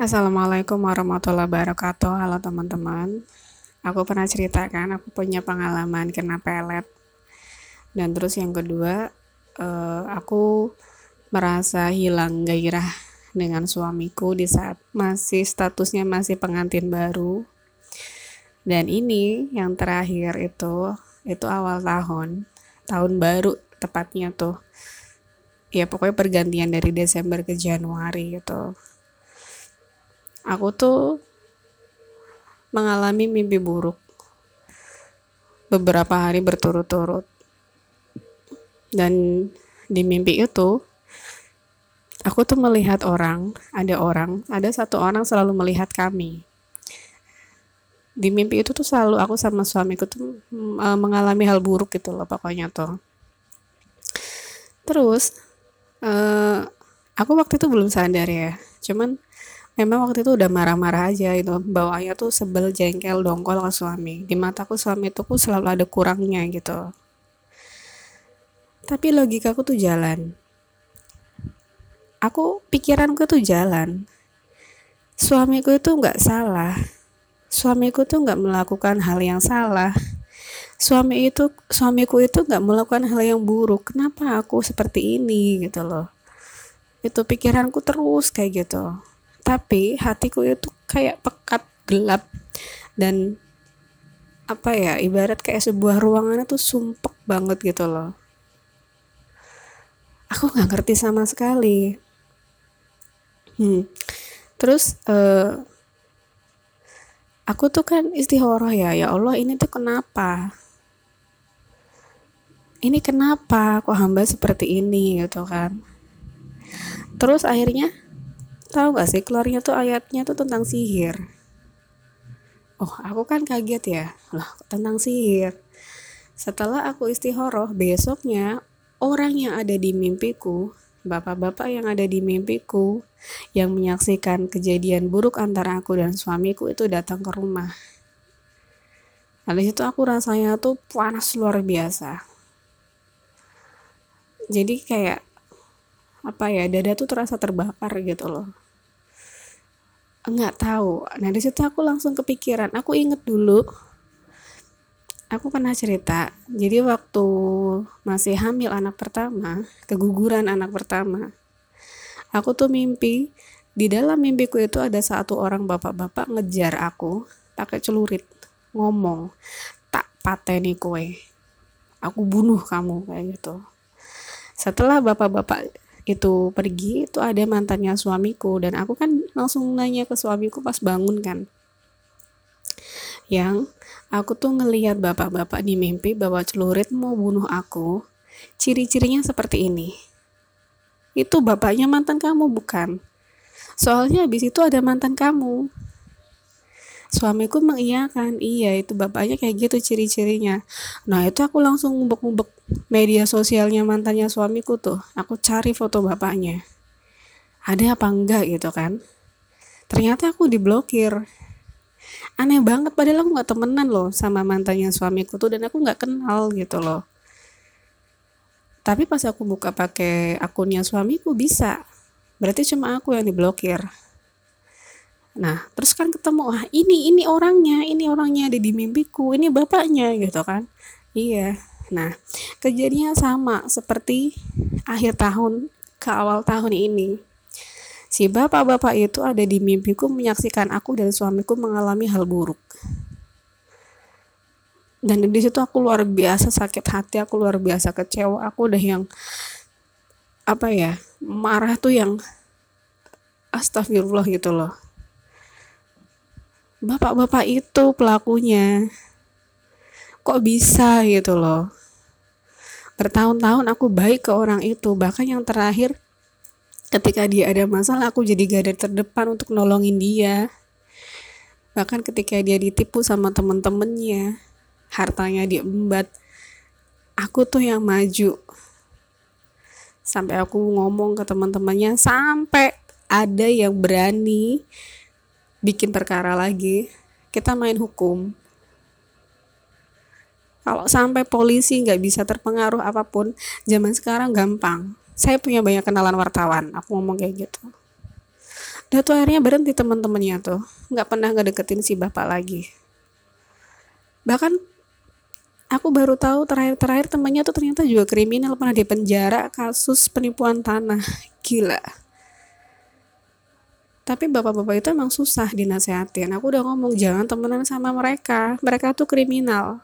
Assalamualaikum warahmatullahi wabarakatuh. Halo teman-teman. Aku pernah ceritakan aku punya pengalaman kena pelet. Dan terus yang kedua, uh, aku merasa hilang gairah dengan suamiku di saat masih statusnya masih pengantin baru. Dan ini yang terakhir itu itu awal tahun, tahun baru tepatnya tuh. Ya pokoknya pergantian dari Desember ke Januari gitu aku tuh mengalami mimpi buruk. Beberapa hari berturut-turut. Dan di mimpi itu aku tuh melihat orang ada orang ada satu orang selalu melihat kami. Di mimpi itu tuh selalu aku sama suamiku tuh e, mengalami hal buruk gitu loh pokoknya tuh. Terus uh, aku waktu itu belum sadar ya. Cuman memang waktu itu udah marah-marah aja itu bawahnya tuh sebel jengkel dongkol ke suami. Di mataku suami itu ku selalu ada kurangnya gitu. Tapi logikaku tuh jalan. Aku pikiranku tuh jalan. Suamiku itu nggak salah. Suamiku tuh nggak melakukan hal yang salah. Suami itu suamiku itu nggak melakukan hal yang buruk. Kenapa aku seperti ini gitu loh? Itu pikiranku terus kayak gitu tapi hatiku itu kayak pekat gelap dan apa ya ibarat kayak sebuah ruangan itu sumpek banget gitu loh. Aku nggak ngerti sama sekali. Hmm. terus uh, aku tuh kan istihoroh ya ya Allah ini tuh kenapa? Ini kenapa kok hamba seperti ini gitu kan? Terus akhirnya Tahu gak sih keluarnya tuh ayatnya tuh tentang sihir. Oh, aku kan kaget ya. Lah, tentang sihir. Setelah aku istihoroh, besoknya orang yang ada di mimpiku, bapak-bapak yang ada di mimpiku, yang menyaksikan kejadian buruk antara aku dan suamiku itu datang ke rumah. Nah, situ aku rasanya tuh panas luar biasa. Jadi kayak apa ya dada tuh terasa terbakar gitu loh nggak tahu. Nah di situ aku langsung kepikiran. Aku inget dulu aku pernah cerita. Jadi waktu masih hamil anak pertama keguguran anak pertama aku tuh mimpi di dalam mimpiku itu ada satu orang bapak-bapak ngejar aku pakai celurit ngomong tak pateni kue aku bunuh kamu kayak gitu. Setelah bapak-bapak itu pergi itu ada mantannya suamiku. Dan aku kan langsung nanya ke suamiku pas bangun kan. Yang aku tuh ngelihat bapak-bapak di mimpi bahwa celurit mau bunuh aku. Ciri-cirinya seperti ini. Itu bapaknya mantan kamu bukan? Soalnya habis itu ada mantan kamu suamiku mengiyakan iya itu bapaknya kayak gitu ciri-cirinya. Nah itu aku langsung ngubek-ngubek media sosialnya mantannya suamiku tuh. Aku cari foto bapaknya. Ada apa enggak gitu kan? Ternyata aku diblokir. Aneh banget padahal aku nggak temenan loh sama mantannya suamiku tuh dan aku nggak kenal gitu loh. Tapi pas aku buka pakai akunnya suamiku bisa. Berarti cuma aku yang diblokir Nah, terus kan ketemu, wah ini ini orangnya, ini orangnya ada di mimpiku, ini bapaknya gitu kan. Iya. Nah, kejadiannya sama seperti akhir tahun ke awal tahun ini. Si bapak-bapak itu ada di mimpiku menyaksikan aku dan suamiku mengalami hal buruk. Dan di situ aku luar biasa sakit hati, aku luar biasa kecewa, aku udah yang apa ya, marah tuh yang astagfirullah gitu loh bapak-bapak itu pelakunya. Kok bisa gitu loh? Bertahun-tahun aku baik ke orang itu. Bahkan yang terakhir ketika dia ada masalah aku jadi garda terdepan untuk nolongin dia. Bahkan ketika dia ditipu sama temen-temennya hartanya diembat aku tuh yang maju. Sampai aku ngomong ke teman-temannya sampai ada yang berani bikin perkara lagi, kita main hukum. Kalau sampai polisi nggak bisa terpengaruh apa pun, zaman sekarang gampang. Saya punya banyak kenalan wartawan, aku ngomong kayak gitu. udah tuh akhirnya berhenti teman-temannya tuh nggak pernah ngedeketin si bapak lagi bahkan aku baru tahu terakhir-terakhir temannya tuh ternyata juga kriminal pernah di penjara kasus penipuan tanah gila tapi bapak-bapak itu emang susah dinasehatin. Aku udah ngomong jangan temenan sama mereka. Mereka tuh kriminal.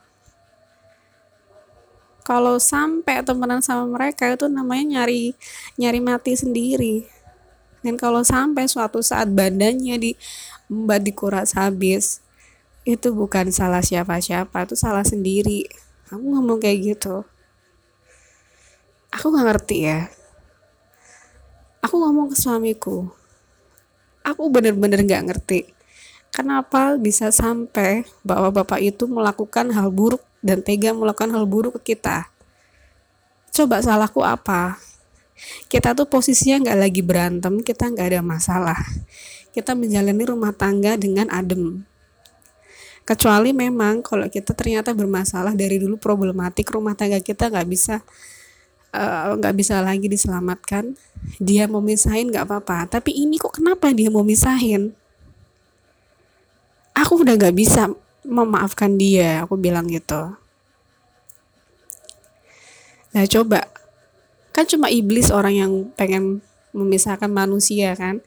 Kalau sampai temenan sama mereka itu namanya nyari nyari mati sendiri. Dan kalau sampai suatu saat badannya di mbak dikuras habis itu bukan salah siapa-siapa itu salah sendiri. Aku ngomong kayak gitu. Aku nggak ngerti ya. Aku ngomong ke suamiku aku bener-bener -bener ngerti. Kenapa bisa sampai bahwa bapak itu melakukan hal buruk dan tega melakukan hal buruk ke kita? Coba salahku apa? Kita tuh posisinya nggak lagi berantem kita nggak ada masalah. Kita menjalani rumah tangga dengan adem. Kecuali memang kalau kita ternyata bermasalah dari dulu problematik rumah tangga kita nggak bisa nggak uh, bisa lagi diselamatkan dia mau misahin nggak apa-apa tapi ini kok kenapa dia mau misahin aku udah nggak bisa memaafkan dia aku bilang gitu Nah coba, kan cuma iblis orang yang pengen memisahkan manusia kan.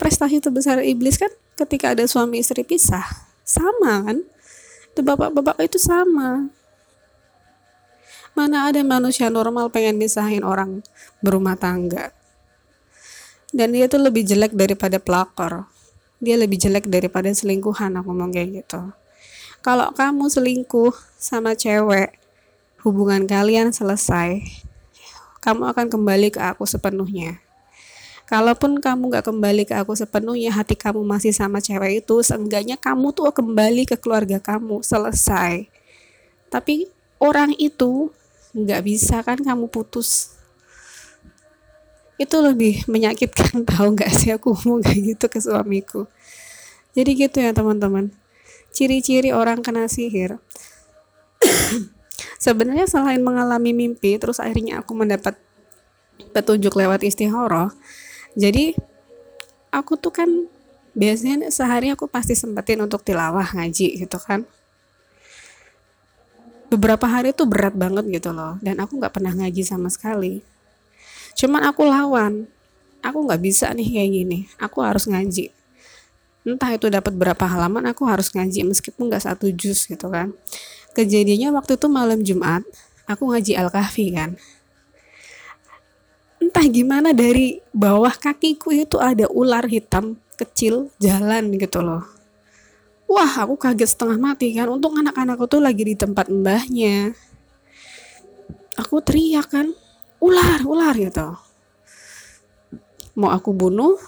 Prestasi terbesar iblis kan ketika ada suami istri pisah. Sama kan? Itu bapak-bapak itu sama. Mana ada manusia normal pengen misahin orang berumah tangga. Dan dia tuh lebih jelek daripada pelakor. Dia lebih jelek daripada selingkuhan aku ngomong kayak gitu. Kalau kamu selingkuh sama cewek, hubungan kalian selesai, kamu akan kembali ke aku sepenuhnya. Kalaupun kamu gak kembali ke aku sepenuhnya, hati kamu masih sama cewek itu, seenggaknya kamu tuh kembali ke keluarga kamu, selesai. Tapi orang itu gak bisa kan kamu putus. Itu lebih menyakitkan tahu gak sih aku ngomong kayak gitu ke suamiku. Jadi gitu ya teman-teman. Ciri-ciri orang kena sihir sebenarnya selain mengalami mimpi terus akhirnya aku mendapat petunjuk lewat istihoroh jadi aku tuh kan biasanya sehari aku pasti sempetin untuk tilawah ngaji gitu kan beberapa hari tuh berat banget gitu loh dan aku nggak pernah ngaji sama sekali. Cuman aku lawan. Aku nggak bisa nih kayak gini. Aku harus ngaji. Entah itu dapat berapa halaman aku harus ngaji meskipun nggak satu juz gitu kan. Kejadiannya waktu itu malam Jumat aku ngaji Al-Kahfi kan. Entah gimana dari bawah kakiku itu ada ular hitam kecil jalan gitu loh wah aku kaget setengah mati kan. Untung anak-anakku tuh lagi di tempat mbahnya. Aku teriak kan ular ular gitu. Mau aku bunuh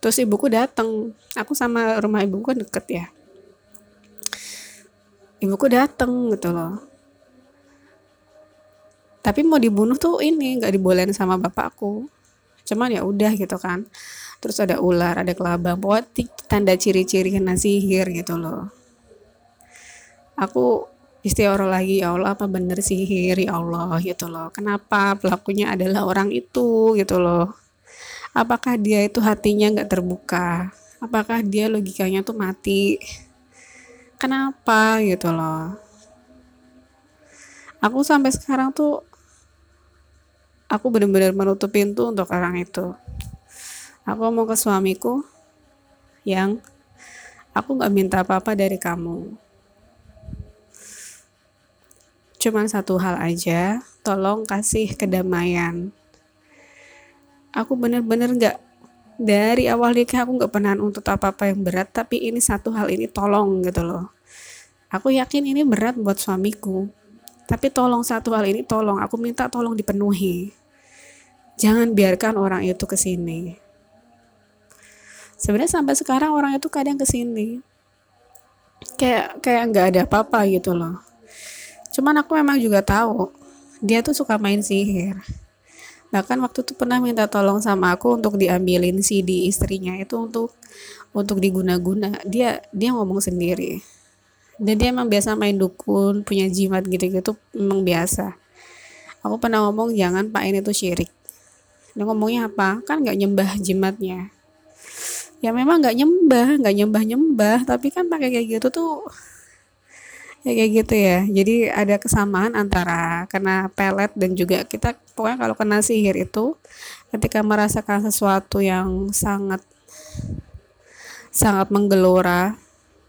terus ibuku datang aku sama rumah ibuku kan deket ya. Ibuku dateng gitu loh. Tapi mau dibunuh tuh ini nggak dibolehin sama bapakku. Cuman ya udah gitu kan terus ada ular ada kelabang. Buat tanda ciri-ciri kena sihir gitu loh. Aku istighfar lagi ya Allah apa bener sihir? Ya Allah gitu loh. Kenapa pelakunya adalah orang itu? gitu loh. Apakah dia itu hatinya nggak terbuka? Apakah dia logikanya tuh mati? Kenapa? gitu loh. Aku sampai sekarang tuh aku benar-benar menutup pintu untuk orang itu aku mau ke suamiku yang aku nggak minta apa-apa dari kamu. Cuman satu hal aja tolong kasih kedamaian. Aku bener-bener nggak dari awal nikah aku nggak pernah untuk apa-apa yang berat tapi ini satu hal ini tolong gitu loh. Aku yakin ini berat buat suamiku tapi tolong satu hal ini tolong aku minta tolong dipenuhi. Jangan biarkan orang itu ke sini sebenarnya sampai sekarang orang itu kadang ke sini. Kayak kayak nggak ada apa-apa gitu loh. Cuman aku memang juga tahu dia tuh suka main sihir. Bahkan waktu itu pernah minta tolong sama aku untuk diambilin CD istrinya itu untuk untuk diguna-guna. Dia dia ngomong sendiri. Dan dia emang biasa main dukun punya jimat gitu-gitu emang biasa. Aku pernah ngomong jangan pak ini tuh syirik. Dia ngomongnya apa? Kan nggak nyembah jimatnya ya memang nggak nyembah nggak nyembah nyembah. Tapi kan pakai kayak gitu tuh ya kayak gitu ya. Jadi ada kesamaan antara kena pelet dan juga kita pokoknya kalau kena sihir itu ketika merasakan sesuatu yang sangat sangat menggelora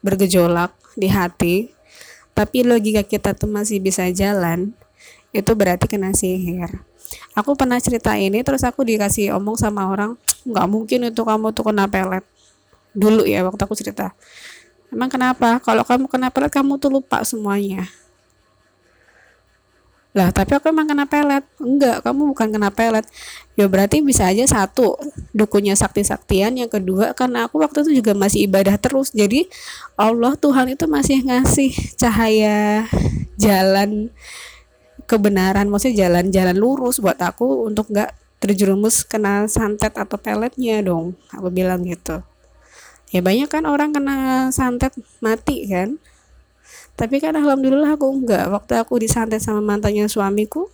bergejolak di hati tapi logika kita tuh masih bisa jalan itu berarti kena sihir aku pernah cerita ini terus aku dikasih omong sama orang nggak mungkin itu kamu tuh kena pelet dulu ya waktu aku cerita Emang kenapa? Kalau kamu kena pelet kamu tuh lupa semuanya. Lah, tapi aku emang kena pelet. Enggak, kamu bukan kena pelet. Ya berarti bisa aja satu, dukunya sakti-saktian. Yang kedua, karena aku waktu itu juga masih ibadah terus. Jadi Allah Tuhan itu masih ngasih cahaya jalan kebenaran. Maksudnya jalan-jalan lurus buat aku untuk nggak terjerumus kena santet atau peletnya dong. Aku bilang gitu. Ya banyak kan orang kena santet mati kan. Tapi kan alhamdulillah aku enggak waktu aku disantet sama mantannya suamiku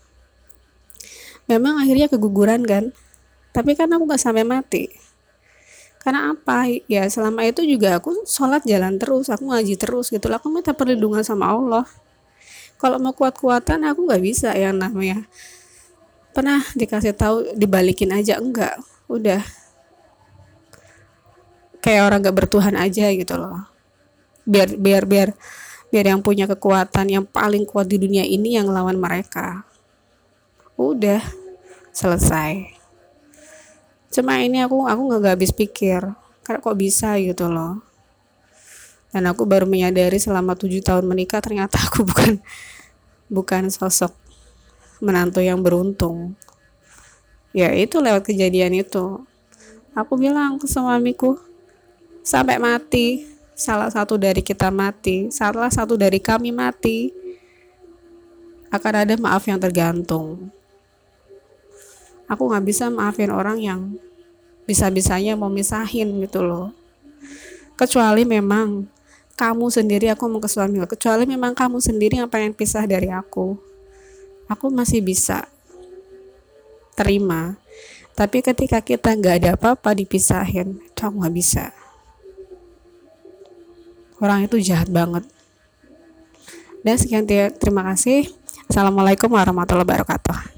memang akhirnya keguguran kan. Tapi kan aku nggak sampai mati. Karena apa? Ya selama itu juga aku sholat jalan terus aku ngaji terus gitu aku minta perlindungan sama Allah kalau mau kuat-kuatan aku nggak bisa yang namanya. Pernah dikasih tahu dibalikin aja enggak. Udah. Kayak orang gak bertuhan aja gitu loh. Biar biar biar biar yang punya kekuatan yang paling kuat di dunia ini yang lawan mereka. Udah. Selesai. Cuma ini aku aku nggak habis pikir. Karena kok bisa gitu loh dan aku baru menyadari selama tujuh tahun menikah ternyata aku bukan bukan sosok menantu yang beruntung. Ya itu lewat kejadian itu. Aku bilang ke suamiku sampai mati. Salah satu dari kita mati. Salah satu dari kami mati. Akan ada maaf yang tergantung. Aku nggak bisa maafin orang yang bisa-bisanya mau misahin gitu loh. Kecuali memang kamu sendiri aku mau ke suami kecuali memang kamu sendiri yang pengen pisah dari aku. Aku masih bisa terima. Tapi ketika kita nggak ada apa-apa dipisahin kamu nggak bisa. Orang itu jahat banget. Dan sekian terima kasih. Assalamualaikum warahmatullahi wabarakatuh